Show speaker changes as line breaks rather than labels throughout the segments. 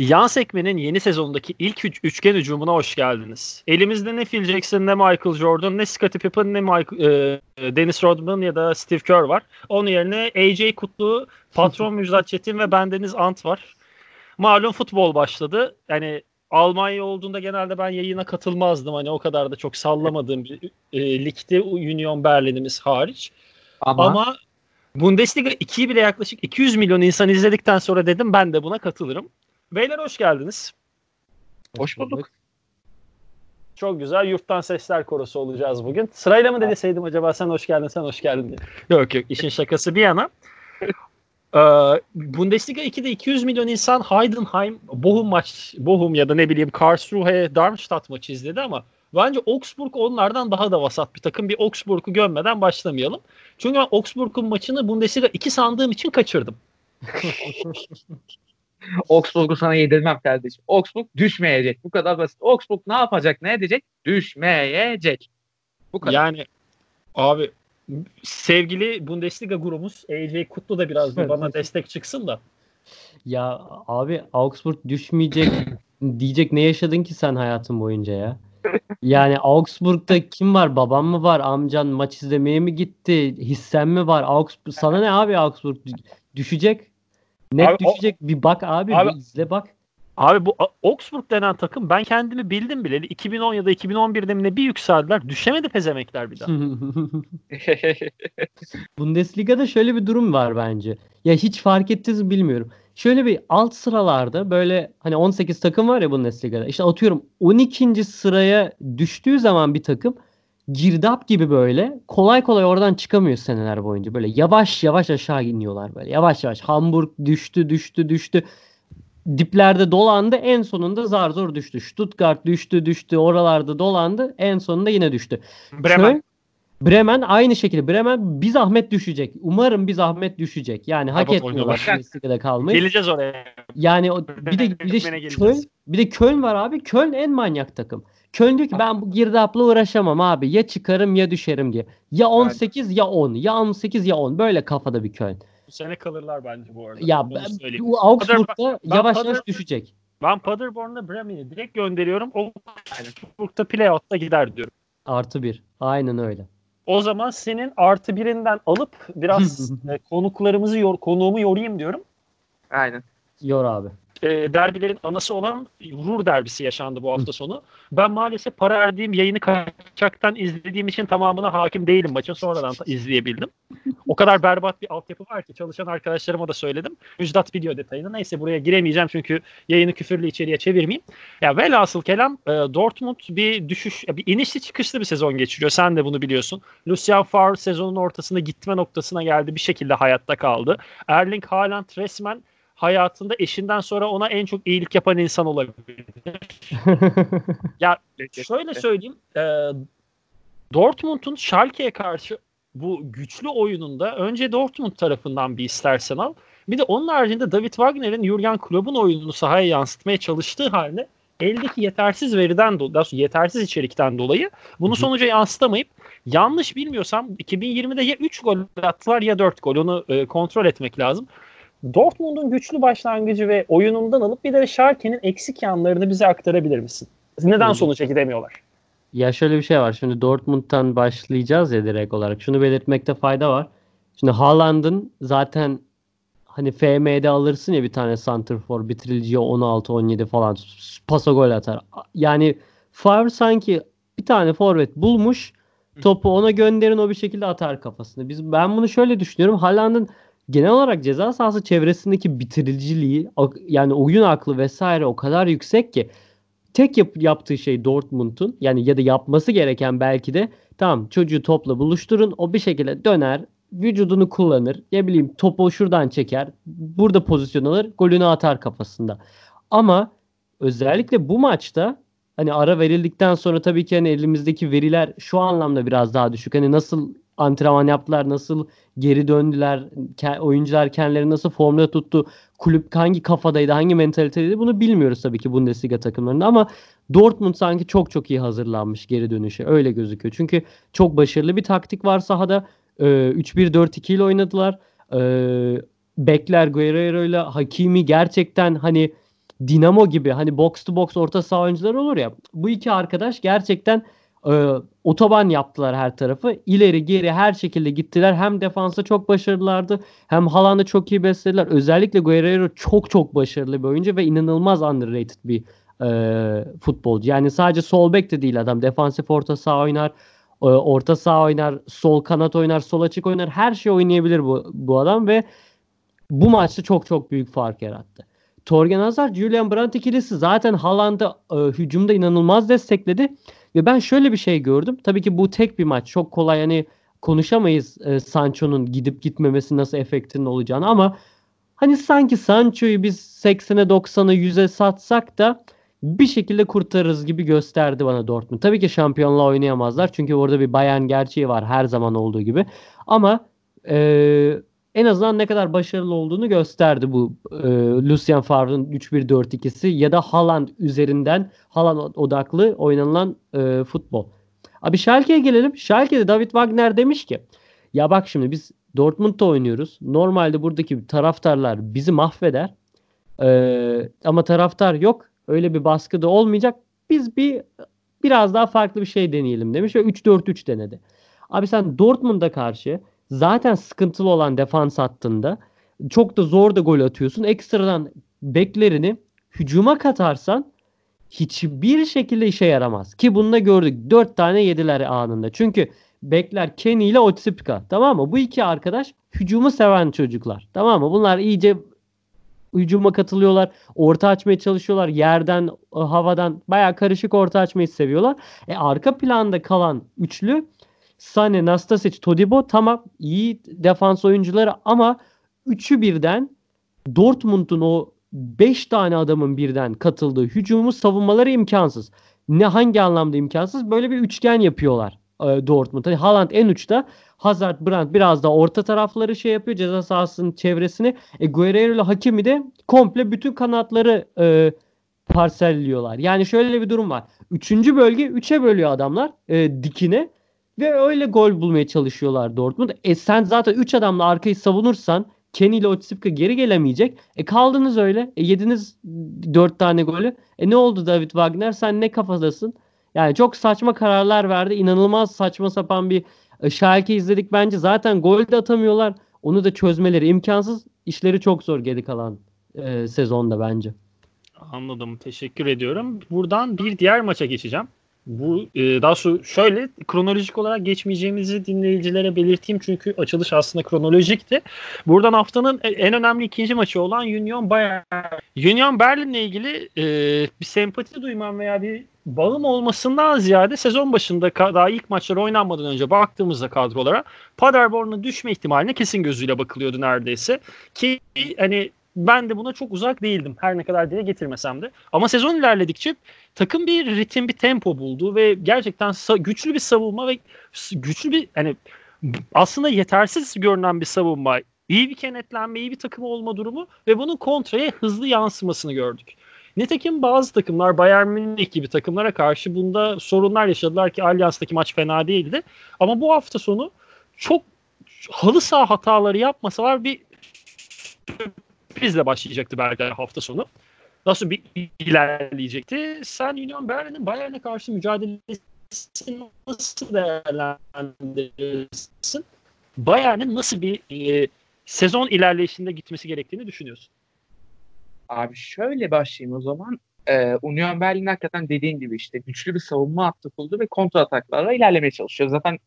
Yan sekmenin yeni sezonundaki ilk üç, üçgen hücumuna hoş geldiniz. Elimizde ne Phil Jackson, ne Michael Jordan, ne Scottie Pippen, ne Michael, e, Dennis Rodman ya da Steve Kerr var. Onun yerine AJ Kutlu, patron Müjdat Çetin ve bendeniz Ant var. Malum futbol başladı. Yani Almanya olduğunda genelde ben yayına katılmazdım. Hani o kadar da çok sallamadığım bir e, ligde Union Berlin'imiz hariç. Ama, Ama Bundesliga 2'yi bile yaklaşık 200 milyon insan izledikten sonra dedim ben de buna katılırım. Beyler hoş geldiniz.
Hoş bulduk.
Çok güzel. Yurttan Sesler Korosu olacağız bugün. Sırayla mı deseydim acaba sen hoş geldin, sen hoş geldin diye. Yok yok işin şakası bir yana. Ee, Bundesliga 2'de 200 milyon insan Heidenheim, Bochum maç, Bochum ya da ne bileyim Karlsruhe, Darmstadt maçı izledi ama bence Augsburg onlardan daha da vasat bir takım. Bir Augsburg'u gömmeden başlamayalım. Çünkü ben Augsburg'un maçını Bundesliga 2 sandığım için kaçırdım.
Augsburg'u sana yedirmem kardeşim. Augsburg düşmeyecek. Bu kadar basit. Augsburg ne yapacak? Ne edecek? Düşmeyecek.
Bu kadar. Yani abi sevgili Bundesliga grubumuz AJ Kutlu da biraz da bana destek çıksın da.
Ya abi Augsburg düşmeyecek diyecek ne yaşadın ki sen hayatın boyunca ya? Yani Augsburg'da kim var? Babam mı var? Amcan maç izlemeye mi gitti? Hissen mi var? Augsburg sana ne abi Augsburg düşecek? Net abi, düşecek. O, bir bak abi, abi bir izle bak.
Abi bu Augsburg denen takım ben kendimi bildim bile 2010 ya da 2011'de mi ne bir yükseldiler. Düşemedi pezemekler bir daha.
Bundesliga'da şöyle bir durum var bence. Ya hiç fark ettiniz mi bilmiyorum. Şöyle bir alt sıralarda böyle hani 18 takım var ya Bundesliga'da. İşte atıyorum 12. sıraya düştüğü zaman bir takım girdap gibi böyle kolay kolay oradan çıkamıyor seneler boyunca. Böyle yavaş yavaş aşağı iniyorlar böyle. Yavaş yavaş Hamburg düştü düştü düştü. Diplerde dolandı en sonunda zar zor düştü. Stuttgart düştü düştü oralarda dolandı en sonunda yine düştü.
Bremen. Şöyle,
Bremen aynı şekilde Bremen bir zahmet düşecek. Umarım bir zahmet düşecek. Yani hak etmiyorlar Bundesliga'da kalmayı.
Geleceğiz oraya.
Yani bir de bir de Köln, bir de Köln var abi. Köln en manyak takım. Köln diyor ki ben bu girdapla uğraşamam abi. Ya çıkarım ya düşerim diye. Ya 18 yani. ya 10. Ya 18 ya 10. Böyle kafada bir Köln.
Bu sene kalırlar bence bu arada.
Ya ben, bu Augsburg'da yavaş yavaş düşecek.
Ben Paderborn'da Bremen'i direkt gönderiyorum. O Augsburg'da playoff'ta gider diyorum.
Artı bir. Aynen öyle.
O zaman senin artı birinden alıp biraz e, konuklarımızı yor, konuğumu yorayım diyorum.
Aynen.
Yor abi
e, derbilerin anası olan Ruhr derbisi yaşandı bu hafta sonu. Ben maalesef para verdiğim yayını kaçaktan izlediğim için tamamına hakim değilim maçın. Sonradan izleyebildim. O kadar berbat bir altyapı var ki çalışan arkadaşlarıma da söyledim. Müjdat biliyor detayını. Neyse buraya giremeyeceğim çünkü yayını küfürlü içeriye çevirmeyeyim. Ya velhasıl kelam e, Dortmund bir düşüş, bir inişli çıkışlı bir sezon geçiriyor. Sen de bunu biliyorsun. Lucien Favre sezonun ortasında gitme noktasına geldi. Bir şekilde hayatta kaldı. Erling Haaland resmen hayatında eşinden sonra ona en çok iyilik yapan insan olabilir. ya şöyle söyleyeyim. E, Dortmund'un Schalke'ye karşı bu güçlü oyununda önce Dortmund tarafından bir istersen al. Bir de onun haricinde David Wagner'in Jurgen Klopp'un oyununu sahaya yansıtmaya çalıştığı halde eldeki yetersiz veriden dolayı, yetersiz içerikten dolayı bunu sonuca yansıtamayıp yanlış bilmiyorsam 2020'de ya 3 gol attılar ya 4 gol. Onu e, kontrol etmek lazım. Dortmund'un güçlü başlangıcı ve oyunundan alıp bir de Schalke'nin eksik yanlarını bize aktarabilir misin? Neden sonuca gidemiyorlar?
Ya şöyle bir şey var. Şimdi Dortmund'dan başlayacağız ya direkt olarak. Şunu belirtmekte fayda var. Şimdi Haaland'ın zaten hani FM'de alırsın ya bir tane for bitiriliciye 16-17 falan pasa gol atar. Yani Favre sanki bir tane forvet bulmuş topu ona gönderin o bir şekilde atar kafasını. Biz ben bunu şöyle düşünüyorum. Haaland'ın genel olarak ceza sahası çevresindeki bitiriciliği yani oyun aklı vesaire o kadar yüksek ki tek yap- yaptığı şey Dortmund'un yani ya da yapması gereken belki de tamam çocuğu topla buluşturun o bir şekilde döner vücudunu kullanır ne bileyim topu şuradan çeker burada pozisyon alır golünü atar kafasında ama özellikle bu maçta hani ara verildikten sonra tabii ki hani elimizdeki veriler şu anlamda biraz daha düşük. Hani nasıl antrenman yaptılar, nasıl geri döndüler, oyuncular kendileri nasıl formda tuttu, kulüp hangi kafadaydı, hangi mentalitedeydi bunu bilmiyoruz tabii ki Bundesliga takımlarında ama Dortmund sanki çok çok iyi hazırlanmış geri dönüşe öyle gözüküyor. Çünkü çok başarılı bir taktik var sahada. Ee, 3-1-4-2 ile oynadılar. Ee, Bekler Guerrero ile Hakimi gerçekten hani Dinamo gibi hani box to box orta saha oyuncuları olur ya. Bu iki arkadaş gerçekten e, otoban yaptılar her tarafı. İleri geri her şekilde gittiler. Hem defansa çok başarılılardı. Hem Haaland'ı çok iyi beslediler. Özellikle Guerrero çok çok başarılı bir oyuncu ve inanılmaz underrated bir e, futbolcu. Yani sadece sol bek de değil adam. Defansif orta saha oynar. E, orta saha oynar. Sol kanat oynar. Sol açık oynar. Her şey oynayabilir bu, bu adam ve bu maçta çok çok büyük fark yarattı. Torgen Hazard, Julian Brandt ikilisi zaten Haaland'ı e, hücumda inanılmaz destekledi. Ve ben şöyle bir şey gördüm. Tabii ki bu tek bir maç. Çok kolay hani konuşamayız e, Sancho'nun gidip gitmemesi nasıl efektinin olacağını ama hani sanki Sancho'yu biz 80'e 90'a 100'e satsak da bir şekilde kurtarırız gibi gösterdi bana Dortmund. Tabii ki şampiyonla oynayamazlar. Çünkü orada bir Bayern gerçeği var her zaman olduğu gibi. Ama e, en azından ne kadar başarılı olduğunu gösterdi bu e, Lucien Favre'ın 3-1-4-2'si ya da Haaland üzerinden Haaland odaklı oynanılan e, futbol. Abi Schalke'ye gelelim. Schalke'de David Wagner demiş ki ya bak şimdi biz Dortmund'da oynuyoruz. Normalde buradaki taraftarlar bizi mahveder. Ee, ama taraftar yok. Öyle bir baskı da olmayacak. Biz bir biraz daha farklı bir şey deneyelim demiş ve 3-4-3 denedi. Abi sen Dortmund'a karşı zaten sıkıntılı olan defans hattında çok da zor da gol atıyorsun. Ekstradan beklerini hücuma katarsan hiçbir şekilde işe yaramaz. Ki bunu da gördük. Dört tane yediler anında. Çünkü bekler Kenny ile Otsipka. Tamam mı? Bu iki arkadaş hücumu seven çocuklar. Tamam mı? Bunlar iyice hücuma katılıyorlar. Orta açmaya çalışıyorlar. Yerden, havadan bayağı karışık orta açmayı seviyorlar. E arka planda kalan üçlü Sane, Nastasic, Todibo tamam iyi defans oyuncuları ama üçü birden Dortmund'un o 5 tane adamın birden katıldığı hücumu savunmaları imkansız. Ne hangi anlamda imkansız? Böyle bir üçgen yapıyorlar e, Dortmund. Hani Haaland en uçta, Hazard, Brandt biraz da orta tarafları şey yapıyor ceza sahasının çevresini. E, Guerrero ile Hakimi de komple bütün kanatları e, parselliyorlar. Yani şöyle bir durum var. Üçüncü bölge üçe bölüyor adamlar e, dikine. Ve öyle gol bulmaya çalışıyorlar Dortmund. E sen zaten 3 adamla arkayı savunursan Kenny ile Otsipka geri gelemeyecek. E kaldınız öyle. E yediniz 4 tane golü. E ne oldu David Wagner? Sen ne kafadasın? Yani çok saçma kararlar verdi. İnanılmaz saçma sapan bir e, Schalke izledik bence. Zaten gol de atamıyorlar. Onu da çözmeleri imkansız. İşleri çok zor geri kalan e, sezonda bence.
Anladım. Teşekkür ediyorum. Buradan bir diğer maça geçeceğim. Bu e, daha sonra şöyle kronolojik olarak geçmeyeceğimizi dinleyicilere belirteyim çünkü açılış aslında kronolojikti. Buradan haftanın en önemli ikinci maçı olan Union Bayern. Union Berlin'le ilgili e, bir sempati duymam veya bir bağım olmasından ziyade sezon başında daha ilk maçlar oynanmadan önce baktığımızda kadrolara Paderborn'un düşme ihtimaline kesin gözüyle bakılıyordu neredeyse. Ki hani ben de buna çok uzak değildim her ne kadar dile getirmesem de. Ama sezon ilerledikçe takım bir ritim, bir tempo buldu ve gerçekten güçlü bir savunma ve güçlü bir hani aslında yetersiz görünen bir savunma, iyi bir kenetlenme, iyi bir takım olma durumu ve bunun kontraya hızlı yansımasını gördük. Nitekim bazı takımlar Bayern Münih gibi takımlara karşı bunda sorunlar yaşadılar ki Allianz'daki maç fena değildi. Ama bu hafta sonu çok halı saha hataları yapmasalar bir sürprizle başlayacaktı belki hafta sonu. Nasıl bir ilerleyecekti? Sen Union Berlin'in Bayern'e karşı mücadelesini nasıl değerlendirirsin? Bayern'in nasıl bir e, sezon ilerleyişinde gitmesi gerektiğini düşünüyorsun?
Abi şöyle başlayayım o zaman. Ee, Union Berlin hakikaten dediğin gibi işte güçlü bir savunma hattı kurdu ve kontra ataklarla ilerlemeye çalışıyor. Zaten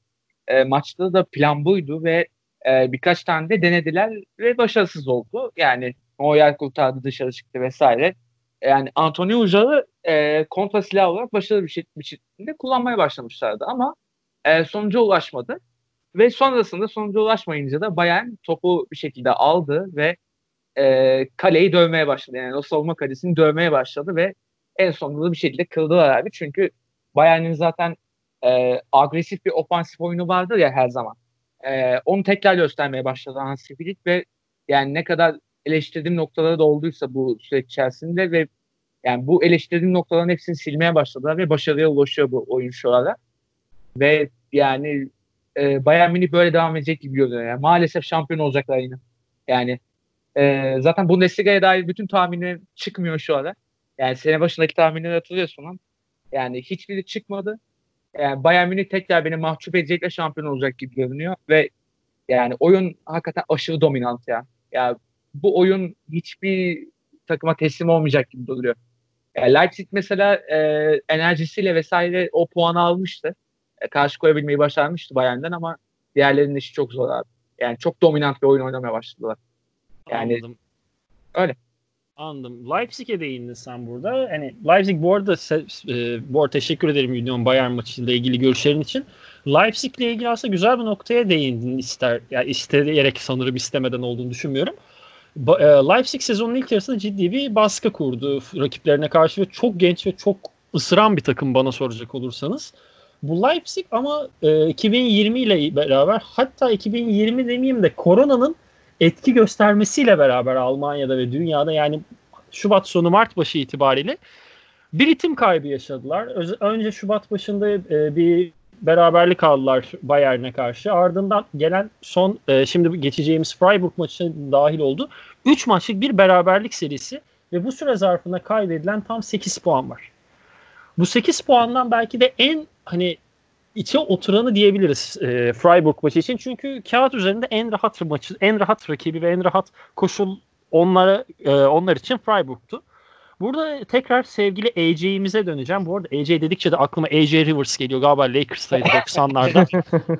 e, maçta da plan buydu ve e, birkaç tane de denediler ve başarısız oldu. Yani o yer kurtardı dışarı çıktı vesaire. Yani Antonio Ujal'ı e, kontra silah olarak başarılı bir, şey, bir şekilde kullanmaya başlamışlardı ama e, sonuca ulaşmadı. Ve sonrasında sonuca ulaşmayınca da Bayern topu bir şekilde aldı ve e, kaleyi dövmeye başladı. Yani o savunma kalesini dövmeye başladı ve en sonunda da bir şekilde kırdılar abi. Çünkü Bayern'in zaten e, agresif bir ofansif oyunu vardır ya her zaman. E, onu tekrar göstermeye başladı Hansi Flick ve yani ne kadar eleştirdiğim noktaları da olduysa bu süreç içerisinde ve yani bu eleştirdiğim noktaların hepsini silmeye başladılar ve başarıya ulaşıyor bu oyun şu ara. Ve yani e, Bayern Münih böyle devam edecek gibi görünüyor. Yani maalesef şampiyon olacaklar yine. Yani e, zaten Bundesliga'ya dair bütün tahminlerim çıkmıyor şu ara. Yani sene başındaki tahminleri hatırlıyorsun lan. Yani hiçbiri çıkmadı. Yani Bayern Münih tekrar beni mahcup edecekle şampiyon olacak gibi görünüyor ve yani oyun hakikaten aşırı dominant ya. Ya bu oyun hiçbir takıma teslim olmayacak gibi duruyor. Yani Leipzig mesela e, enerjisiyle vesaire o puanı almıştı. E, karşı koyabilmeyi başarmıştı Bayern'den ama diğerlerinin işi çok zor abi. Yani çok dominant bir oyun oynamaya başladılar. Yani
Anladım.
öyle.
Anladım. Leipzig'e değindin sen burada. Hani Leipzig bu arada e, bu arada teşekkür ederim Union Bayern maçıyla ilgili görüşlerin için. Leipzig'le ilgili aslında güzel bir noktaya değindin ister yani isteyerek sanırım istemeden olduğunu düşünmüyorum. E, Leipzig sezonun ilk yarısında ciddi bir baskı kurdu rakiplerine karşı ve çok genç ve çok ısıran bir takım bana soracak olursanız. Bu Leipzig ama e, 2020 ile beraber hatta 2020 demeyeyim de koronanın etki göstermesiyle beraber Almanya'da ve dünyada yani Şubat sonu Mart başı itibariyle bir ritim kaybı yaşadılar. Önce Şubat başında e, bir beraberlik aldılar Bayern'e karşı. Ardından gelen son e, şimdi geçeceğimiz Freiburg maçı dahil oldu. 3 maçlık bir beraberlik serisi ve bu süre zarfında kaybedilen tam 8 puan var. Bu 8 puandan belki de en hani içe oturanı diyebiliriz e, Freiburg maçı için. Çünkü kağıt üzerinde en rahat maçı, en rahat rakibi ve en rahat koşul onlara e, onlar için Freiburg'tu. Burada tekrar sevgili AJ'imize döneceğim. Bu arada AJ dedikçe de aklıma AJ Rivers geliyor. Galiba Lakers'taydı 90'larda.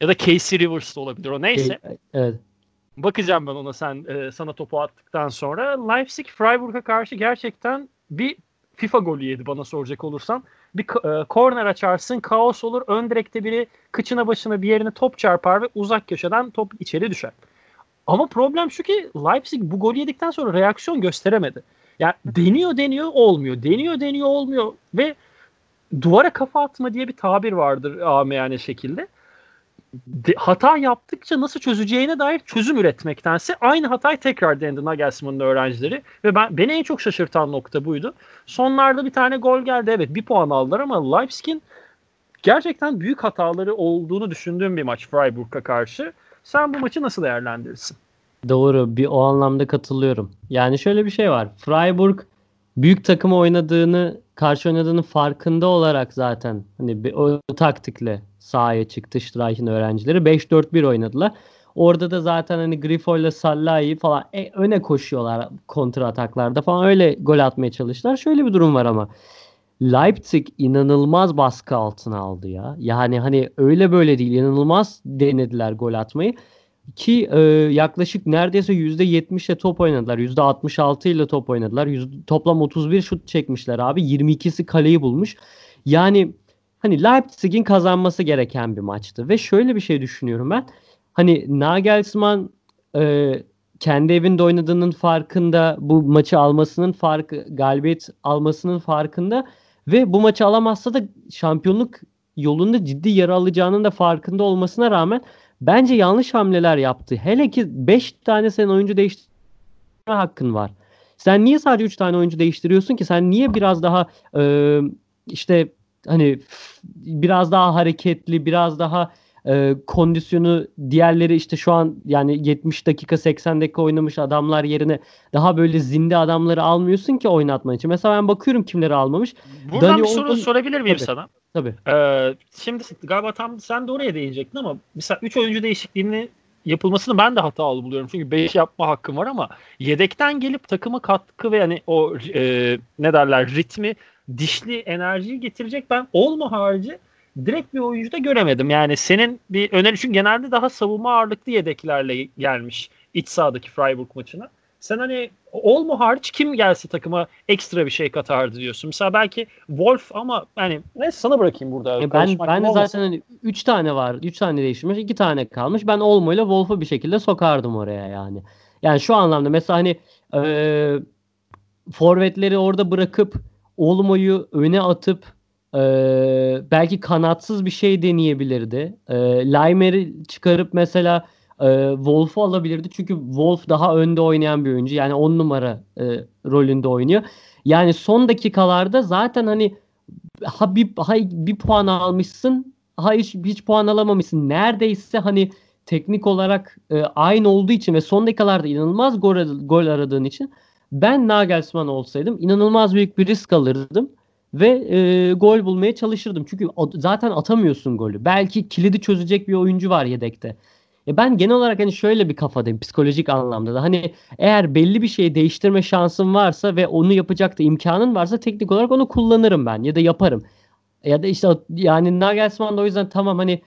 ya da Casey Rivers da olabilir o. Neyse.
Evet.
Bakacağım ben ona sen e, sana topu attıktan sonra. Leipzig Freiburg'a karşı gerçekten bir FIFA golü yedi bana soracak olursan. Bir e, korner açarsın, kaos olur. Ön direkte biri kıçına başına bir yerine top çarpar ve uzak köşeden top içeri düşer. Ama problem şu ki Leipzig bu golü yedikten sonra reaksiyon gösteremedi. Yani deniyor deniyor olmuyor. Deniyor deniyor olmuyor ve duvara kafa atma diye bir tabir vardır amiyane şekilde. Hata yaptıkça nasıl çözeceğine dair çözüm üretmektense aynı hatayı tekrar denedi Nagelsmann'ın öğrencileri ve ben beni en çok şaşırtan nokta buydu. Sonlarda bir tane gol geldi. Evet bir puan aldılar ama Leipzig'in gerçekten büyük hataları olduğunu düşündüğüm bir maç Freiburg'a karşı. Sen bu maçı nasıl değerlendirirsin?
Doğru. Bir o anlamda katılıyorum. Yani şöyle bir şey var. Freiburg büyük takıma oynadığını, karşı oynadığını farkında olarak zaten hani bir o taktikle sahaya çıktı Streich'in öğrencileri. 5-4-1 oynadılar. Orada da zaten hani Grifo ile Sallai'yi falan e, öne koşuyorlar kontra ataklarda falan öyle gol atmaya çalıştılar. Şöyle bir durum var ama Leipzig inanılmaz baskı altına aldı ya. Yani hani öyle böyle değil inanılmaz denediler gol atmayı. Ki e, yaklaşık neredeyse %70 ile top oynadılar. %66 ile top oynadılar. Yüz, toplam 31 şut çekmişler abi. 22'si kaleyi bulmuş. Yani hani Leipzig'in kazanması gereken bir maçtı. Ve şöyle bir şey düşünüyorum ben. Hani Nagelsmann e, kendi evinde oynadığının farkında, bu maçı almasının farkı, galibiyet almasının farkında ve bu maçı alamazsa da şampiyonluk yolunda ciddi yara alacağının da farkında olmasına rağmen bence yanlış hamleler yaptı. Hele ki 5 tane sen oyuncu değiştirme hakkın var. Sen niye sadece 3 tane oyuncu değiştiriyorsun ki? Sen niye biraz daha e, işte hani biraz daha hareketli, biraz daha e, kondisyonu diğerleri işte şu an yani 70 dakika 80 dakika oynamış adamlar yerine daha böyle zinde adamları almıyorsun ki oynatman için. Mesela ben bakıyorum kimleri almamış.
Buradan
Dani
bir soru
Olmo-
sorabilir miyim
Tabii.
sana?
Tabii.
Ee, şimdi galiba tam sen de oraya değinecektin ama mesela 3 oyuncu değişikliğini yapılmasını ben de hatalı buluyorum. Çünkü 5 yapma hakkım var ama yedekten gelip takıma katkı ve hani o e, ne derler ritmi, dişli enerjiyi getirecek ben olma harici direkt bir oyuncu da göremedim. Yani senin bir öneri çünkü genelde daha savunma ağırlıklı yedeklerle gelmiş iç sahadaki Freiburg maçına. Sen hani Olmo hariç kim gelse takıma ekstra bir şey katardı diyorsun. Mesela belki Wolf ama yani neyse sana bırakayım burada.
E ben ben de
olmasın.
zaten hani 3 tane var. 3 tane değişmiş, 2 tane kalmış. Ben Olmo ile Wolf'u bir şekilde sokardım oraya yani. Yani şu anlamda mesela hani e, forvetleri orada bırakıp Olmo'yu öne atıp e, belki kanatsız bir şey deneyebilirdi. E, Laimer'i çıkarıp mesela e, Wolf'u alabilirdi. Çünkü Wolf daha önde oynayan bir oyuncu. Yani 10 numara e, rolünde oynuyor. Yani son dakikalarda zaten hani ha bir, ha bir puan almışsın ha hiç, hiç puan alamamışsın. Neredeyse hani teknik olarak e, aynı olduğu için ve son dakikalarda inanılmaz gol, gol aradığın için Ben Nagelsmann olsaydım inanılmaz büyük bir risk alırdım ve e, gol bulmaya çalışırdım. Çünkü zaten atamıyorsun golü. Belki kilidi çözecek bir oyuncu var yedekte. E ben genel olarak hani şöyle bir kafadayım psikolojik anlamda da. Hani eğer belli bir şeyi değiştirme şansın varsa ve onu yapacak da imkanın varsa teknik olarak onu kullanırım ben ya da yaparım. Ya da işte yani Nagelsmann da o yüzden tamam hani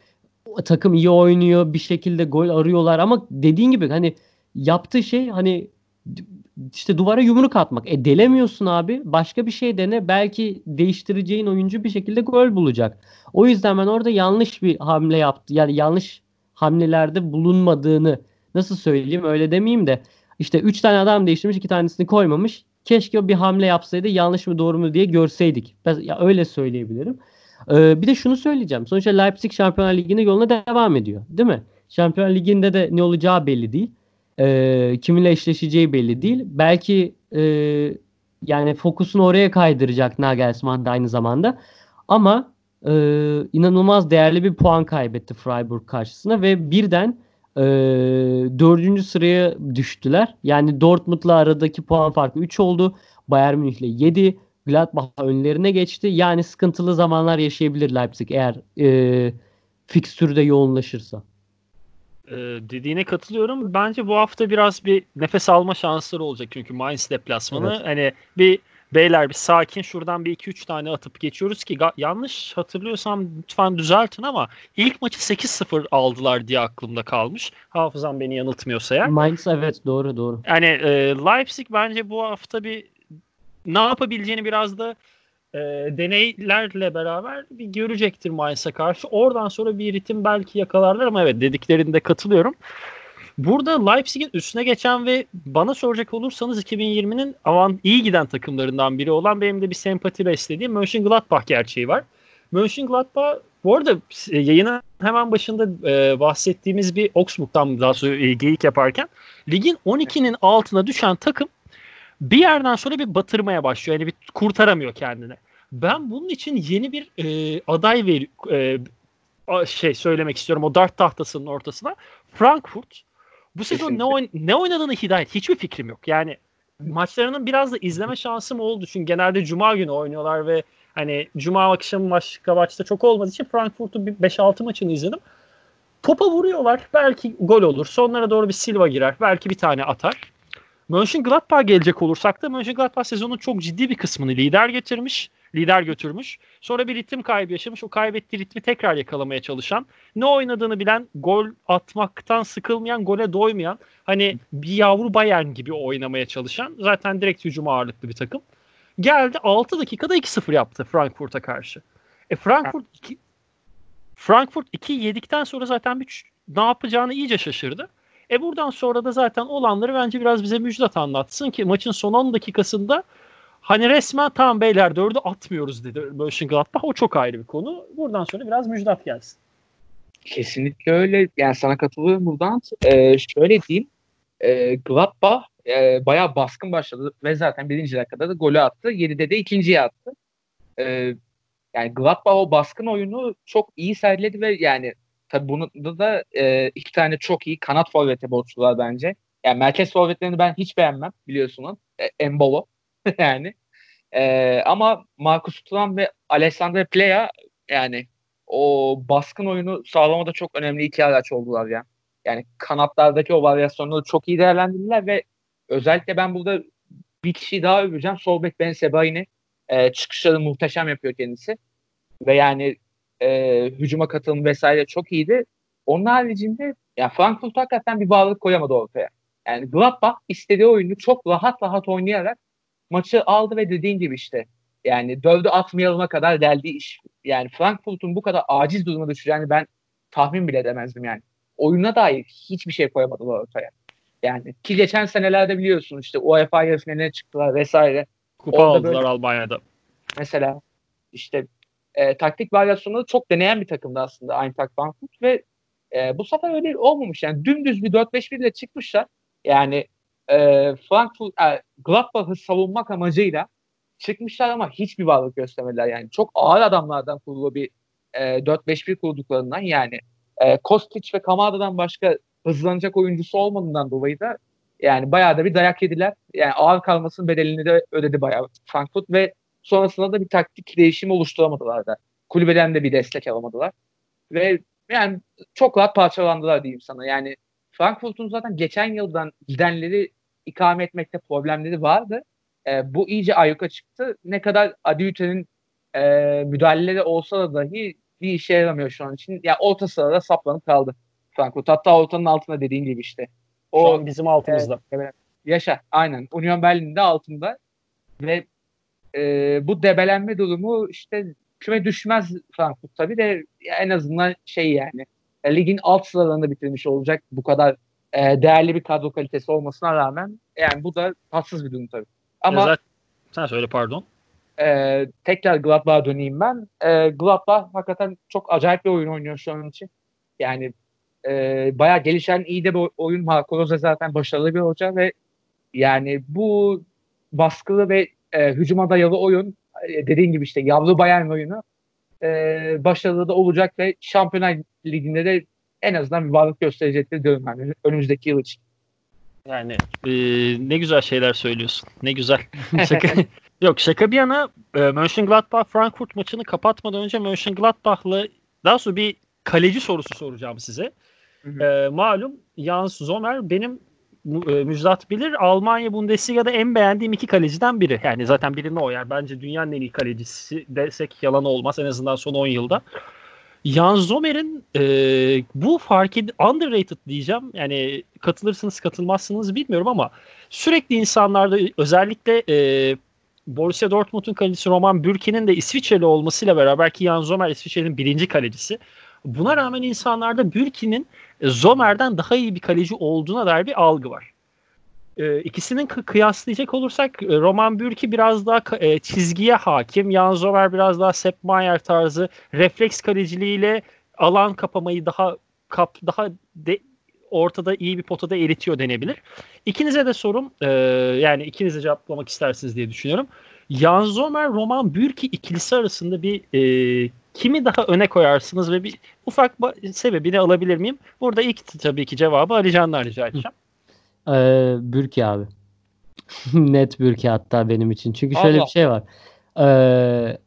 takım iyi oynuyor bir şekilde gol arıyorlar ama dediğin gibi hani yaptığı şey hani işte duvara yumruk atmak. E delemiyorsun abi. Başka bir şey dene. Belki değiştireceğin oyuncu bir şekilde gol bulacak. O yüzden ben orada yanlış bir hamle yaptı. Yani yanlış hamlelerde bulunmadığını nasıl söyleyeyim öyle demeyeyim de işte 3 tane adam değiştirmiş 2 tanesini koymamış. Keşke bir hamle yapsaydı yanlış mı doğru mu diye görseydik. Ben, ya öyle söyleyebilirim. Ee, bir de şunu söyleyeceğim. Sonuçta Leipzig Şampiyonlar Ligi'nde yoluna devam ediyor. Değil mi? Şampiyonlar Ligi'nde de ne olacağı belli değil. Ee, kiminle eşleşeceği belli değil. Belki e, yani fokusunu oraya kaydıracak Nagelsmann da aynı zamanda. Ama e, inanılmaz değerli bir puan kaybetti Freiburg karşısına ve birden e, dördüncü sıraya düştüler. Yani Dortmund'la aradaki puan farkı 3 oldu. Bayern Münih'le 7. Gladbach önlerine geçti. Yani sıkıntılı zamanlar yaşayabilir Leipzig eğer e, fikstürde yoğunlaşırsa.
Ee, dediğine katılıyorum. Bence bu hafta biraz bir nefes alma şansları olacak çünkü Mainz deplasmanı. Evet. Hani bir beyler bir sakin şuradan bir iki üç tane atıp geçiyoruz ki yanlış hatırlıyorsam lütfen düzeltin ama ilk maçı 8-0 aldılar diye aklımda kalmış. Hafızam beni yanıltmıyorsa eğer.
Mainz evet doğru doğru.
Yani e, Leipzig bence bu hafta bir ne yapabileceğini biraz da e, deneylerle beraber bir görecektir Mainz'a karşı. Oradan sonra bir ritim belki yakalarlar ama evet dediklerinde katılıyorum. Burada Leipzig'in üstüne geçen ve bana soracak olursanız 2020'nin avan iyi giden takımlarından biri olan benim de bir sempati beslediğim Mönchengladbach gerçeği var. Mönchengladbach bu arada e, yayının hemen başında e, bahsettiğimiz bir Augsburg'dan daha sonra e, geyik yaparken ligin 12'nin altına düşen takım bir yerden sonra bir batırmaya başlıyor. Yani bir kurtaramıyor kendini. Ben bunun için yeni bir e, aday ver e, şey söylemek istiyorum o dart tahtasının ortasına. Frankfurt bu sezon ne, oyn- ne oynadığını hidayet hiçbir fikrim yok. Yani maçlarının biraz da izleme şansım oldu. Çünkü genelde cuma günü oynuyorlar ve hani cuma akşamı başka maçta çok olmadığı için Frankfurt'un bir 5-6 maçını izledim. Topa vuruyorlar. Belki gol olur. Sonlara doğru bir Silva girer. Belki bir tane atar. Mönchengladbach gelecek olursak da Mönchengladbach sezonun çok ciddi bir kısmını lider getirmiş lider götürmüş. Sonra bir ritim kaybı yaşamış. O kaybettiği ritmi tekrar yakalamaya çalışan, ne oynadığını bilen, gol atmaktan sıkılmayan, gole doymayan, hani bir yavru Bayern gibi oynamaya çalışan, zaten direkt hücum ağırlıklı bir takım. Geldi 6 dakikada 2-0 yaptı Frankfurt'a karşı. E Frankfurt 2 Frankfurt 2 yedikten sonra zaten bir ne yapacağını iyice şaşırdı. E buradan sonra da zaten olanları bence biraz bize müjdat anlatsın ki maçın son 10 dakikasında Hani resmen tamam beyler dördü atmıyoruz dedi Mönchengladbach. O çok ayrı bir konu. Buradan sonra biraz müjdat gelsin.
Kesinlikle öyle. Yani sana katılıyorum buradan. Ee, şöyle diyeyim. E, Gladbach e, bayağı baskın başladı ve zaten birinci dakikada da golü attı. 7'de de ikinciyi attı. E, yani Gladbach o baskın oyunu çok iyi sergiledi ve yani tabii bunu da e, iki tane çok iyi kanat forvete borçlular bence. Yani merkez forvetlerini ben hiç beğenmem biliyorsunuz. E, Embolo. yani. E, ama Marcus Thuram ve Alessandro Plea yani o baskın oyunu sağlamada çok önemli iki araç oldular yani. Yani kanatlardaki o varyasyonları çok iyi değerlendirdiler ve özellikle ben burada bir kişi daha öveceğim. Solbek Ben Sebaini. E, çıkışları muhteşem yapıyor kendisi. Ve yani e, hücuma katılım vesaire çok iyiydi. Onun haricinde ya Frankfurt hakikaten bir bağlılık koyamadı ortaya. Yani Gladbach istediği oyunu çok rahat rahat oynayarak maçı aldı ve dediğin gibi işte yani dövdü atmayalıma kadar geldiği iş. Yani Frankfurt'un bu kadar aciz duruma düşeceğini ben tahmin bile edemezdim yani. Oyuna dair hiçbir şey koyamadılar ortaya. Yani ki geçen senelerde biliyorsun işte UEFA yarı finaline çıktılar vesaire.
Kupa Orada aldılar böyle, Almanya'da.
Mesela işte e, taktik varyasyonları çok deneyen bir takımdı aslında Eintracht Frankfurt ve e, bu sefer öyle olmamış. Yani dümdüz bir 4-5-1 ile çıkmışlar. Yani e, Frankfurt, e, Gladbach'ı savunmak amacıyla çıkmışlar ama hiçbir varlık göstermediler. Yani çok ağır adamlardan kurulu bir e, 4-5-1 kurduklarından yani e, Kostic ve Kamada'dan başka hızlanacak oyuncusu olmadığından dolayı da Yani bayağı da bir dayak yediler. Yani ağır kalmasının bedelini de ödedi bayağı Frankfurt ve sonrasında da bir taktik değişimi oluşturamadılar da. Kulübeden de bir destek alamadılar. Ve yani çok rahat parçalandılar diyeyim sana. Yani Frankfurt'un zaten geçen yıldan gidenleri ikame etmekte problemleri vardı. E, bu iyice ayyuka çıktı. Ne kadar Adiüte'nin e, müdahaleleri olsa da dahi bir işe yaramıyor şu an için. Ya yani orta sırada saplanıp kaldı Frankfurt. Hatta ortanın altında dediğin gibi işte.
O şu an bizim altımızda.
Evet, yaşa. Aynen. Union Berlin'de altında ve e, bu debelenme durumu işte küme düşmez Frankfurt tabii de en azından şey yani e, ligin alt sıralarında bitirmiş olacak bu kadar e, değerli bir kadro kalitesi olmasına rağmen yani bu da tatsız bir durum tabii. Ama
zaten, sen söyle pardon.
E, tekrar Gladbach'a döneyim ben. E, Gladbach hakikaten çok acayip bir oyun oynuyor şu an için. Yani e, bayağı gelişen iyi de bir oyun. Marco Rose zaten başarılı bir hoca ve yani bu baskılı ve e, hücuma dayalı oyun e, dediğin gibi işte yavru Bayern oyunu e, başarılı da olacak ve Şampiyonlar Ligi'nde de en azından bir varlık gösterecektir diyorum ben önümüzdeki yıl için.
Yani e, ne güzel şeyler söylüyorsun. Ne güzel. Şaka, yok şaka bir yana e, Mönchengladbach Frankfurt maçını kapatmadan önce Mönchengladbach'la daha sonra bir kaleci sorusu soracağım size. Hı hı. E, malum Jans Sommer benim e, Müjdat bilir Almanya Bundesliga'da en beğendiğim iki kaleciden biri. Yani zaten birini o yer. Bence dünyanın en iyi kalecisi desek yalan olmaz en azından son 10 yılda. Jan Zomer'in e, bu fark ed- underrated diyeceğim. Yani katılırsınız katılmazsınız bilmiyorum ama sürekli insanlarda özellikle e, Borussia Dortmund'un kalecisi Roman Bürki'nin de İsviçreli olmasıyla beraber ki Jan Zomer İsviçre'nin birinci kalecisi. Buna rağmen insanlarda Bürki'nin Zomer'den daha iyi bir kaleci olduğuna dair bir algı var. E, ikisinin kıyaslayacak olursak e, Roman Bürki biraz daha e, çizgiye hakim. Jan Zomer biraz daha Sepp Maier tarzı refleks kaleciliğiyle alan kapamayı daha kap daha de, ortada iyi bir potada eritiyor denebilir. İkinize de sorum e, yani ikinize cevaplamak istersiniz diye düşünüyorum. Jan Zomer, Roman Bürki ikilisi arasında bir e, kimi daha öne koyarsınız ve bir ufak sebebini alabilir miyim? Burada ilk tabii ki cevabı Ali Can'dan rica edeceğim.
Ee, Bürki abi. Net Bürki hatta benim için. Çünkü şöyle Allah. bir şey var. Ee,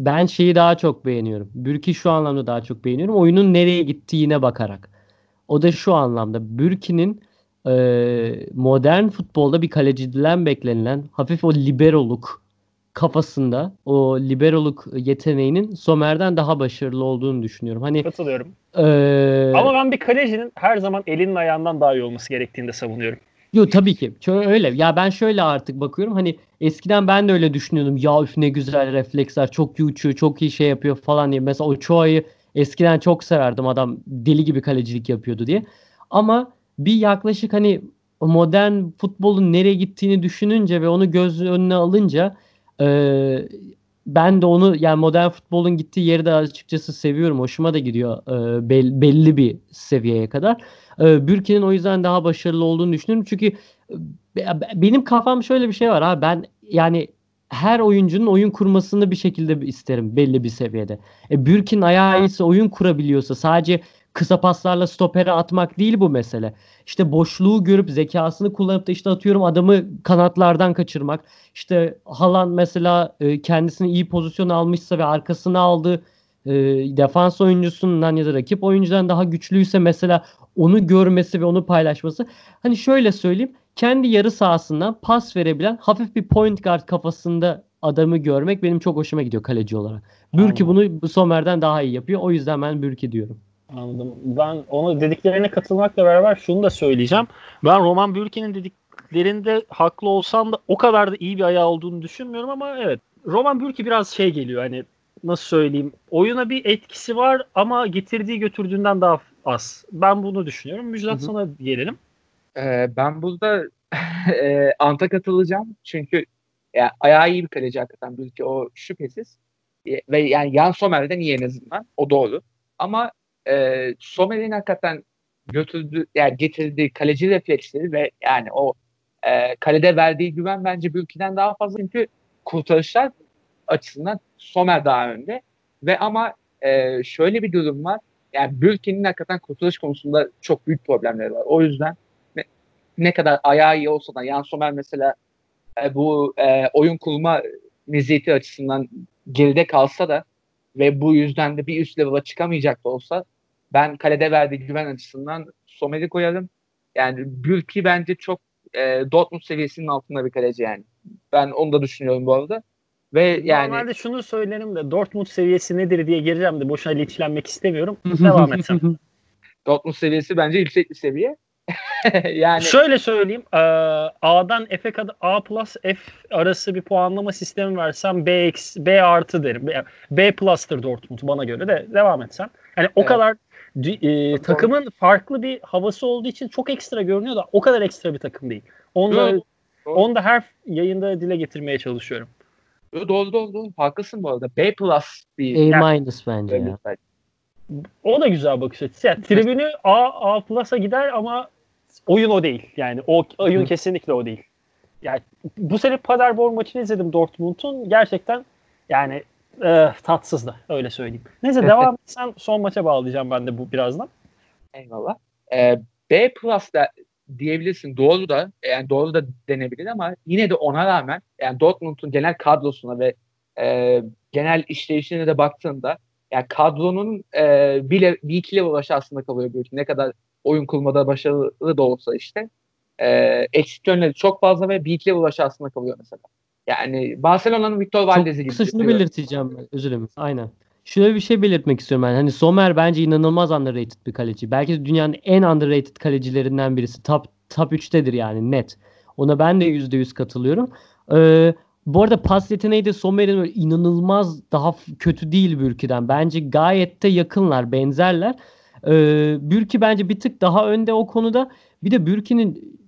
ben şeyi daha çok beğeniyorum. Bürki şu anlamda daha çok beğeniyorum. Oyunun nereye gittiğine bakarak. O da şu anlamda. Bürki'nin e, modern futbolda bir kaleciden beklenilen hafif o liberoluk kafasında o liberoluk yeteneğinin Somer'den daha başarılı olduğunu düşünüyorum. Hani
katılıyorum. Ee, Ama ben bir kalecinin her zaman elinin ayağından daha iyi olması gerektiğini de savunuyorum.
Yo tabii ki. Şöyle öyle. Ya ben şöyle artık bakıyorum. Hani eskiden ben de öyle düşünüyordum. Ya üf ne güzel refleksler. Çok iyi uçuyor. Çok iyi şey yapıyor falan diye. Mesela o Çoğa'yı eskiden çok severdim. Adam deli gibi kalecilik yapıyordu diye. Ama bir yaklaşık hani modern futbolun nereye gittiğini düşününce ve onu göz önüne alınca ee, ben de onu yani modern futbolun gittiği yeri de açıkçası seviyorum. Hoşuma da gidiyor e, bel, belli bir seviyeye kadar. E, Bürki'nin o yüzden daha başarılı olduğunu düşünüyorum. Çünkü e, benim kafam şöyle bir şey var ha ben yani her oyuncunun oyun kurmasını bir şekilde isterim belli bir seviyede. E, Bürkin ayağı ise oyun kurabiliyorsa sadece kısa paslarla stopere atmak değil bu mesele. İşte boşluğu görüp zekasını kullanıp da işte atıyorum adamı kanatlardan kaçırmak. İşte Halan mesela e, kendisini iyi pozisyon almışsa ve arkasına aldığı e, defans oyuncusundan ya da rakip oyuncudan daha güçlüyse mesela onu görmesi ve onu paylaşması. Hani şöyle söyleyeyim kendi yarı sahasından pas verebilen hafif bir point guard kafasında adamı görmek benim çok hoşuma gidiyor kaleci olarak. Bürki bunu Somer'den daha iyi yapıyor. O yüzden ben Bürki diyorum.
Anladım. Ben onu dediklerine katılmakla beraber şunu da söyleyeceğim. Ben Roman Bürki'nin dediklerinde haklı olsam da o kadar da iyi bir ayağı olduğunu düşünmüyorum ama evet. Roman Bürki biraz şey geliyor hani nasıl söyleyeyim oyuna bir etkisi var ama getirdiği götürdüğünden daha az. Ben bunu düşünüyorum. Müjdat sana gelelim.
Ee, ben burada e, Ant'a katılacağım. Çünkü yani ayağı iyi bir kaleci hakikaten Bürki o şüphesiz. E, ve yani Jan Sommer'den iyi en azından. O doğru. Ama e, Sommer'in hakikaten götürdüğü yani getirdiği kaleci refleksleri ve yani o e, kalede verdiği güven bence Bülki'den daha fazla. Çünkü kurtarışlar açısından Sommer daha önde. Ve ama e, şöyle bir durum var. Yani Bülki'nin hakikaten kurtarış konusunda çok büyük problemleri var. O yüzden ne kadar ayağı iyi olsa da Jan Sommer mesela e, bu e, oyun kurma meziyeti açısından geride kalsa da ve bu yüzden de bir üst level'a çıkamayacak da olsa ben kalede verdiği güven açısından Sommer'i koyarım. Yani Bülki bence çok e, Dortmund seviyesinin altında bir kaleci yani. Ben onu da düşünüyorum bu arada. Ve yani
Normalde şunu söylerim de Dortmund seviyesi nedir diye gireceğim de boşuna linçlenmek istemiyorum. Devam etsem.
Dortmund seviyesi bence yüksek bir seviye. yani
Şöyle söyleyeyim. eee, A'dan F'e kadar A plus F arası bir puanlama sistemi versem B, eksi- B artı derim. B, B plus'tır Dortmund bana göre de devam etsem. Yani o
Evet.
kadar d- eee, takımın farklı bir havası olduğu için çok ekstra görünüyor da o kadar ekstra bir takım değil. Onu da, onu da her yayında dile getirmeye çalışıyorum.
doğru doğru doğru. Haklısın bu arada. B plus bir
A minus bence ya.
O da güzel bakış açısı. Yani tribünü A, A plus'a gider ama oyun o değil. Yani o oyun
Hı.
kesinlikle o değil. Yani bu sene Paderborn maçını izledim Dortmund'un. Gerçekten yani e, tatsızdı. Öyle söyleyeyim. Neyse devam etsen son maça bağlayacağım ben de bu birazdan.
Eyvallah. Ee, B plus da diyebilirsin. Doğru da yani doğru da denebilir ama yine de ona rağmen yani Dortmund'un genel kadrosuna ve e, genel işleyişine de baktığında yani kadronun e, bir, le- bir iki level aşağısında kalıyor büyük. Ne kadar oyun kurmada başarılı da olsa işte e, eksik yönleri çok fazla ve bir iki level aşağısında kalıyor mesela. Yani Barcelona'nın Victor Valdez'i gibi.
Kısa şunu belirteceğim ben. Özür dilerim. Aynen. Şöyle bir şey belirtmek istiyorum ben. Hani Sommer bence inanılmaz underrated bir kaleci. Belki dünyanın en underrated kalecilerinden birisi. Top top 3'tedir yani net. Ona ben de %100 katılıyorum. Ee, bu arada pas yeteneği de Sommer'in inanılmaz daha kötü değil Bürki'den. Bence gayet de yakınlar, benzerler. Ee, Bürki bence bir tık daha önde o konuda. Bir de Bürki'nin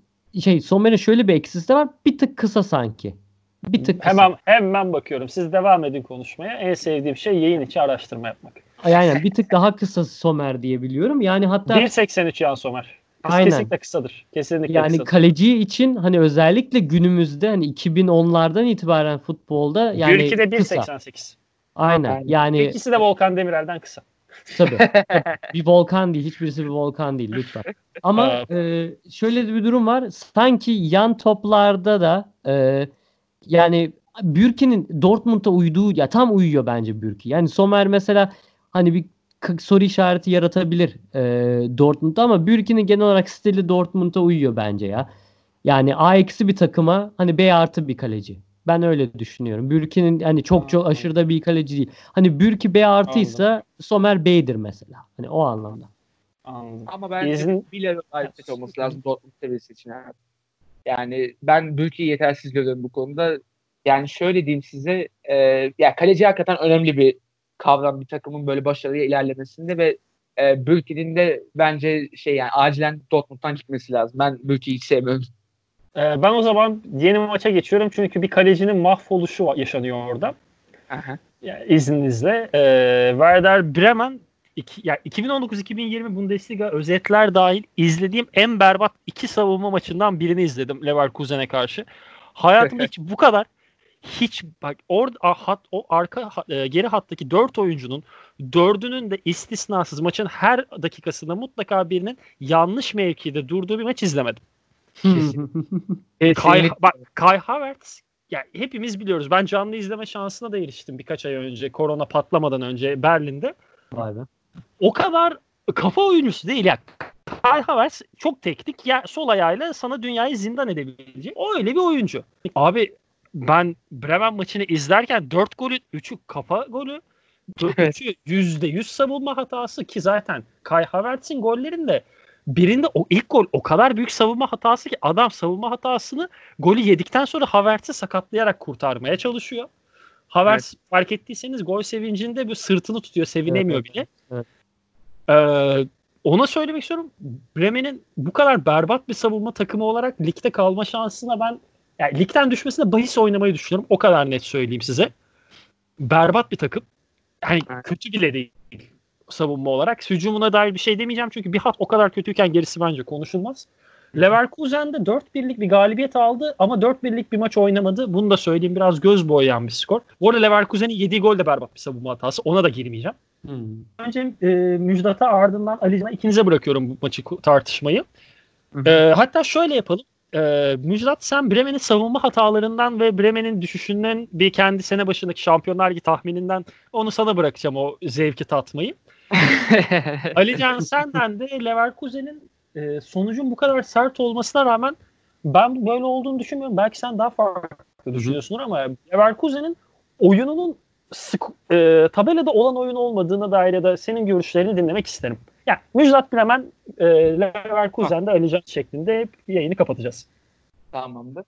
şey Sommer'in şöyle bir eksisi de var. Bir tık kısa sanki. Bir tık kısa.
Hemen hemen bakıyorum. Siz devam edin konuşmaya. En sevdiğim şey yayın içi araştırma yapmak.
Aynen bir tık daha kısa Somer diye biliyorum. Yani hatta
1.83 Yan Somer. Kıs-
Aynen.
Kesinlikle kısadır. Kesinlikle
yani
kısadır.
kaleci için hani özellikle günümüzde hani 2010'lardan itibaren futbolda yani
Gürki de
kısa.
1.88.
Aynen.
Aynen.
Yani
İkisi de Volkan Demirel'den kısa.
tabii. bir volkan değil. Hiçbirisi bir volkan değil lütfen. Ama e, şöyle bir durum var. Sanki yan toplarda da e, yani Bürki'nin Dortmund'a uyduğu ya tam uyuyor bence Bürki. Yani Sommer mesela hani bir soru işareti yaratabilir e, Dortmund'da ama Bürki'nin genel olarak stili Dortmund'a uyuyor bence ya. Yani A eksi bir takıma hani B artı bir kaleci. Ben öyle düşünüyorum. Bürki'nin hani çok çok aşırı da bir kaleci değil. Hani Bürki B artıysa Sommer B'dir mesela. Hani o anlamda.
Anladım.
Ama bence
İzin-
yüksek olması lazım Dortmund seviyesi için. abi. Yani ben Bülki'yi yetersiz görüyorum bu konuda. Yani şöyle diyeyim size e, ya kaleci hakikaten önemli bir kavram bir takımın böyle başarıya ilerlemesinde ve e, Bülki'nin de bence şey yani acilen Dortmund'dan gitmesi lazım. Ben Bülki'yi hiç sevmiyorum.
Ee, ben o zaman yeni maça geçiyorum çünkü bir kalecinin mahvoluşu yaşanıyor orada.
Aha.
Yani izninizle. Ee, Werder Bremen iki, ya 2019-2020 Bundesliga özetler dahil izlediğim en berbat iki savunma maçından birini izledim Leverkusen'e karşı. Hayatımda hiç bu kadar hiç bak orada hat, o arka e, geri hattaki dört oyuncunun dördünün de istisnasız maçın her dakikasında mutlaka birinin yanlış mevkide durduğu bir maç izlemedim.
Kesinlikle.
bak Kai Havertz ya hepimiz biliyoruz. Ben canlı izleme şansına da eriştim birkaç ay önce korona patlamadan önce Berlin'de.
Vay be.
O kadar kafa oyuncusu değil ya. Kai Havertz çok teknik ya sol ayağıyla sana dünyayı zindan edebilecek. O öyle bir oyuncu. Abi ben Bremen maçını izlerken 4 golü 3'ü kafa golü.
Evet.
3'ü %100 savunma hatası ki zaten Kai Havertz'in gollerinde birinde o ilk gol o kadar büyük savunma hatası ki adam savunma hatasını golü yedikten sonra Havertz'i sakatlayarak kurtarmaya çalışıyor. Havertz fark ettiyseniz gol sevincinde bir sırtını tutuyor, sevinemiyor
Evet,
bile.
evet.
Ee, ona söylemek istiyorum. Bremen'in bu kadar berbat bir savunma takımı olarak ligde kalma şansına ben yani ligden düşmesine bahis oynamayı düşünüyorum. O kadar net söyleyeyim size. Berbat bir takım.
Evet.
kötü bile değil savunma olarak. Hücumuna dair bir şey demeyeceğim çünkü bir hat o kadar kötüyken gerisi bence konuşulmaz. Leverkusen'de 4-1'lik bir galibiyet aldı ama 4-1'lik bir maç oynamadı. Bunu da söyleyeyim biraz göz boyayan bir skor. Bu arada Leverkusen'in yediği gol de berbat bir savunma hatası. Ona da girmeyeceğim.
Hmm.
Önce e, Müjdat'a ardından Alican'a ikinize bırakıyorum bu maçı tartışmayı. Ee, hatta şöyle yapalım. Ee, Müjdat sen Bremen'in savunma hatalarından ve Bremen'in düşüşünden bir kendi sene başındaki Şampiyonlar Ligi tahmininden onu sana bırakacağım o zevki tatmayı. Alican senden de Leverkusen'in e, sonucun bu kadar sert olmasına rağmen ben böyle olduğunu düşünmüyorum. Belki sen daha farklı düşünüyorsundur ama Leverkusen'in oyununun sık, e, tabelada olan oyun olmadığına dair ya da senin görüşlerini dinlemek isterim. Yani Müjdat Bremen, e, Leverkusen'de Alican şeklinde hep yayını kapatacağız.
Tamamdır.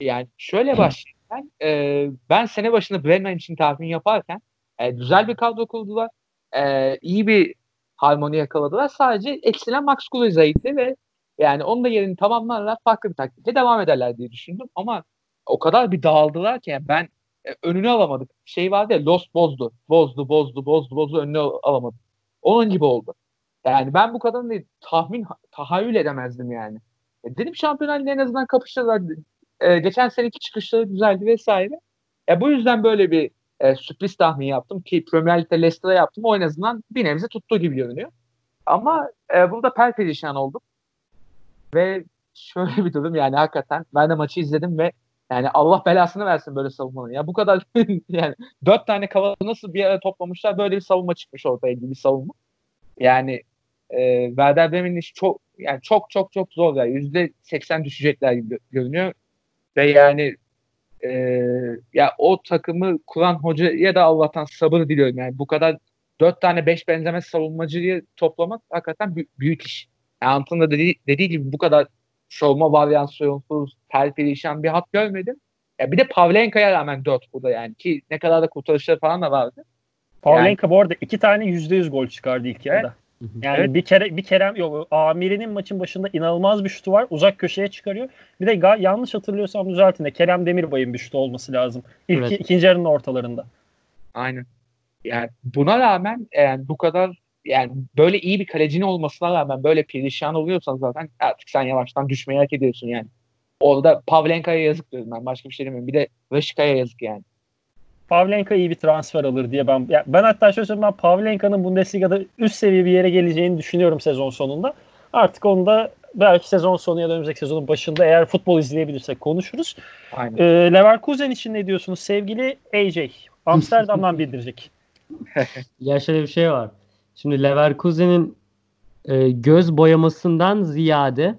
Yani şöyle başlayayım ben. E, ben sene başında Bremen için tahmin yaparken e, güzel bir kadro kurdular. E, iyi bir harmoni yakaladılar. Sadece eksilen Max Kruza'ydı ve yani onun da yerini tamamlarlar farklı bir taktikle devam ederler diye düşündüm. Ama o kadar bir dağıldılar ki yani ben e, önünü alamadık. Şey vardı ya Lost bozdu. Bozdu, bozdu, bozdu, bozdu önünü alamadık. Onun gibi oldu. Yani ben bu kadarını tahmin, tahayyül edemezdim yani. E, dedim Şampiyonlar en azından kapışırlar. E, geçen seneki çıkışları güzeldi vesaire. E, bu yüzden böyle bir e, sürpriz tahmin yaptım ki Premier Lig'de Leicester'a yaptım. O en azından bir nebze tuttuğu gibi görünüyor. Ama e, burada perperişan oldum. Ve şöyle bir durum yani hakikaten ben de maçı izledim ve yani Allah belasını versin böyle savunmanın. Ya bu kadar yani dört tane kava nasıl bir yere toplamışlar böyle bir savunma çıkmış ortaya gibi bir savunma. Yani e, Werder Bremen'in işi çok yani çok çok çok zor yani yüzde seksen düşecekler gibi görünüyor ve yani e, ya o takımı kuran hocaya da Allah'tan sabır diliyorum yani bu kadar dört tane beş benzemez savunmacıyı toplamak hakikaten büyük iş. Yani Ant'ın da dediği, dediği gibi bu kadar savunma varyansiyonsuz, perperişan bir hat görmedim. Ya bir de Pavlenka'ya rağmen 4 burada yani ki ne kadar da kurtarışları falan da vardı.
Pavlenka yani, bu arada iki tane %100 gol çıkardı ilk yarıda. Evet. Yani evet. bir kere bir kere yok Amir'in maçın başında inanılmaz bir şutu var. Uzak köşeye çıkarıyor. Bir de ga- yanlış hatırlıyorsam düzeltin de Kerem Demirbay'ın bir şutu olması lazım. İlk evet. ikinci yarının ortalarında.
Aynen. Yani buna rağmen yani bu kadar yani böyle iyi bir kalecinin olmasına rağmen böyle perişan oluyorsan zaten artık sen yavaştan düşmeyi hak ediyorsun yani. Orada Pavlenka'ya yazık diyorum ben. Başka bir şey demiyorum. Bir de Raşika'ya yazık yani.
Pavlenka iyi bir transfer alır diye ben ya ben hatta şöyle söyleyeyim ben Pavlenka'nın Bundesliga'da üst seviye bir yere geleceğini düşünüyorum sezon sonunda. Artık onu da belki sezon sonu ya da önümüzdeki sezonun başında eğer futbol izleyebilirsek konuşuruz. Aynen. Ee, Leverkusen için ne diyorsunuz sevgili AJ? Amsterdam'dan bildirecek.
ya şöyle bir şey var. Şimdi Leverkusen'in e, göz boyamasından ziyade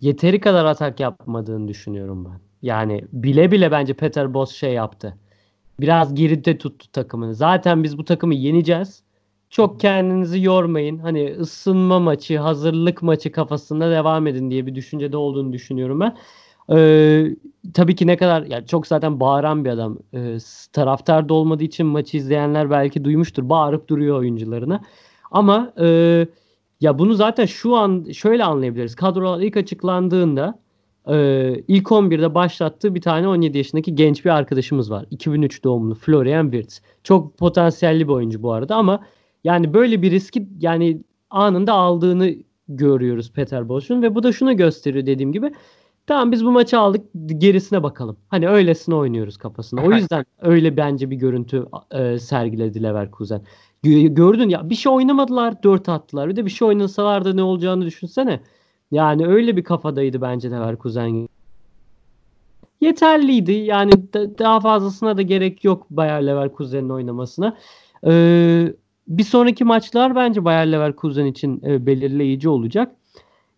yeteri kadar atak yapmadığını düşünüyorum ben. Yani bile bile bence Peter Bosz şey yaptı. Biraz geride tuttu takımını. Zaten biz bu takımı yeneceğiz. Çok kendinizi yormayın. Hani ısınma maçı, hazırlık maçı kafasında devam edin diye bir düşüncede olduğunu düşünüyorum ben. Ee, tabii ki ne kadar yani çok zaten bağıran bir adam. Ee, taraftar da olmadığı için maçı izleyenler belki duymuştur. Bağırıp duruyor oyuncularına. Ama e, ya bunu zaten şu an şöyle anlayabiliriz. Kadrolar ilk açıklandığında e, ilk 11'de başlattığı bir tane 17 yaşındaki genç bir arkadaşımız var. 2003 doğumlu Florian Wirtz. Çok potansiyelli bir oyuncu bu arada ama yani böyle bir riski yani anında aldığını görüyoruz Peter Boş'un ve bu da şunu gösteriyor dediğim gibi Tamam biz bu maçı aldık gerisine bakalım. Hani öylesine oynuyoruz kafasına. O yüzden öyle bence bir görüntü e, sergiledi Leverkusen. Gördün ya bir şey oynamadılar dört attılar. Bir de bir şey oynasalar da ne olacağını düşünsene. Yani öyle bir kafadaydı bence Leverkusen. Yeterliydi. Yani da, daha fazlasına da gerek yok Bayer Leverkusen'in oynamasına. Ee, bir sonraki maçlar bence Bayer Leverkusen için e, belirleyici olacak.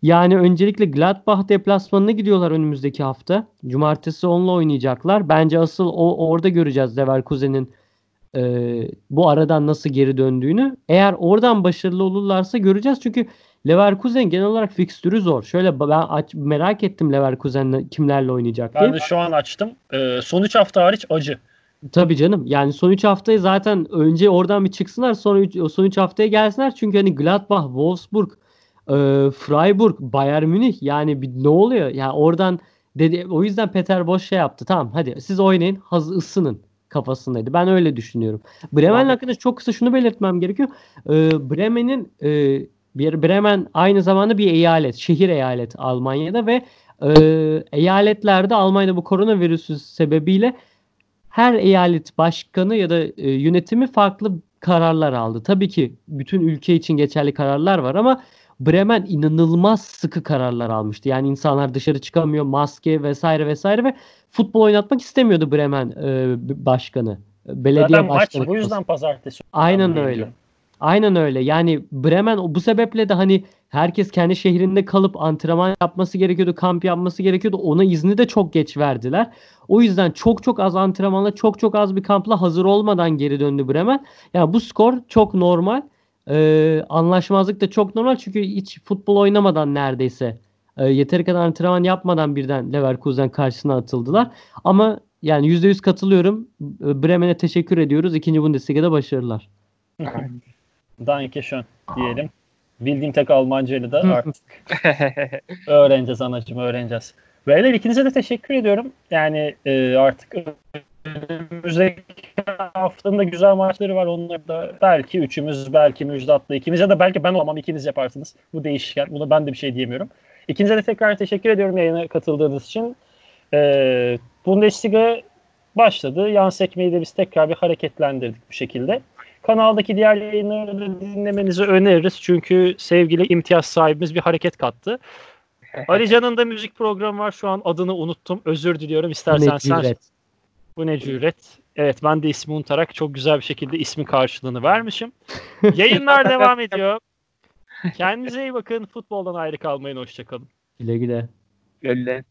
Yani öncelikle Gladbach deplasmanına gidiyorlar önümüzdeki hafta. Cumartesi onunla oynayacaklar. Bence asıl o orada göreceğiz Leverkusen'in e, bu aradan nasıl geri döndüğünü. Eğer oradan başarılı olurlarsa göreceğiz. Çünkü Leverkusen genel olarak fikstürü zor. Şöyle ben aç, merak ettim Leverkusen'le kimlerle oynayacak
diye. Ben de şu an açtım. E, son 3 hafta hariç acı.
Tabii canım. Yani son 3 haftayı zaten önce oradan bir çıksınlar sonra üç, son 3 haftaya gelsinler. Çünkü hani Gladbach, Wolfsburg, e, Freiburg, Bayern Münih yani bir, ne oluyor? Yani oradan dedi o yüzden Peter Boş şey yaptı. Tamam hadi siz oynayın, haz ısının kafasındaydı. Ben öyle düşünüyorum. Bremen hakkında çok kısa şunu belirtmem gerekiyor. E, Bremen'in e, bir Bremen aynı zamanda bir eyalet, şehir eyalet Almanya'da ve e, eyaletlerde Almanya'da bu koronavirüsü sebebiyle her eyalet başkanı ya da e, yönetimi farklı kararlar aldı. Tabii ki bütün ülke için geçerli kararlar var ama Bremen inanılmaz sıkı kararlar almıştı. Yani insanlar dışarı çıkamıyor, maske vesaire vesaire ve futbol oynatmak istemiyordu Bremen e, başkanı. Belediye
Zaten maç
başkanı.
bu yüzden pazartesi.
Aynen öyle.
biliyorum.
Aynen öyle. Yani Bremen bu sebeple de hani herkes kendi şehrinde kalıp antrenman yapması gerekiyordu, kamp yapması gerekiyordu. Ona izni de çok geç verdiler. O yüzden çok çok az antrenmanla, çok çok az bir kampla hazır olmadan geri döndü Bremen. Yani bu skor çok normal. Ee, anlaşmazlık da çok normal çünkü hiç futbol oynamadan neredeyse e, yeteri kadar antrenman yapmadan birden Leverkusen karşısına atıldılar. Ama yani %100 katılıyorum. Bremen'e teşekkür ediyoruz. İkinci Bundesliga'da başarılar.
Danke schön diyelim. Bildiğim tek Almancayla da artık öğreneceğiz anacığım öğreneceğiz. Beyler ikinize de teşekkür ediyorum. Yani e, artık önümüzdeki haftanın da güzel maçları var. Onları da belki üçümüz, belki Müjdat'la ikimiz ya da belki ben olmam ikiniz yaparsınız. Bu değişken. Buna ben de bir şey diyemiyorum. İkinize de tekrar teşekkür ediyorum yayına katıldığınız için. E, Bundesliga başladı. Yan sekmeyi de biz tekrar bir hareketlendirdik bu şekilde. Kanaldaki diğer yayınları da dinlemenizi öneririz. Çünkü sevgili imtiyaz sahibimiz bir hareket kattı. Alican'ın da müzik programı var. Şu an adını unuttum. Özür diliyorum. İstersen
Ne
sen
cüret.
bu ne cüret. Evet ben de ismi unutarak çok güzel bir şekilde ismin karşılığını vermişim. Yayınlar devam ediyor. Kendinize iyi bakın. Futboldan ayrı kalmayın. Hoşçakalın.
Güle güle.
Öyle.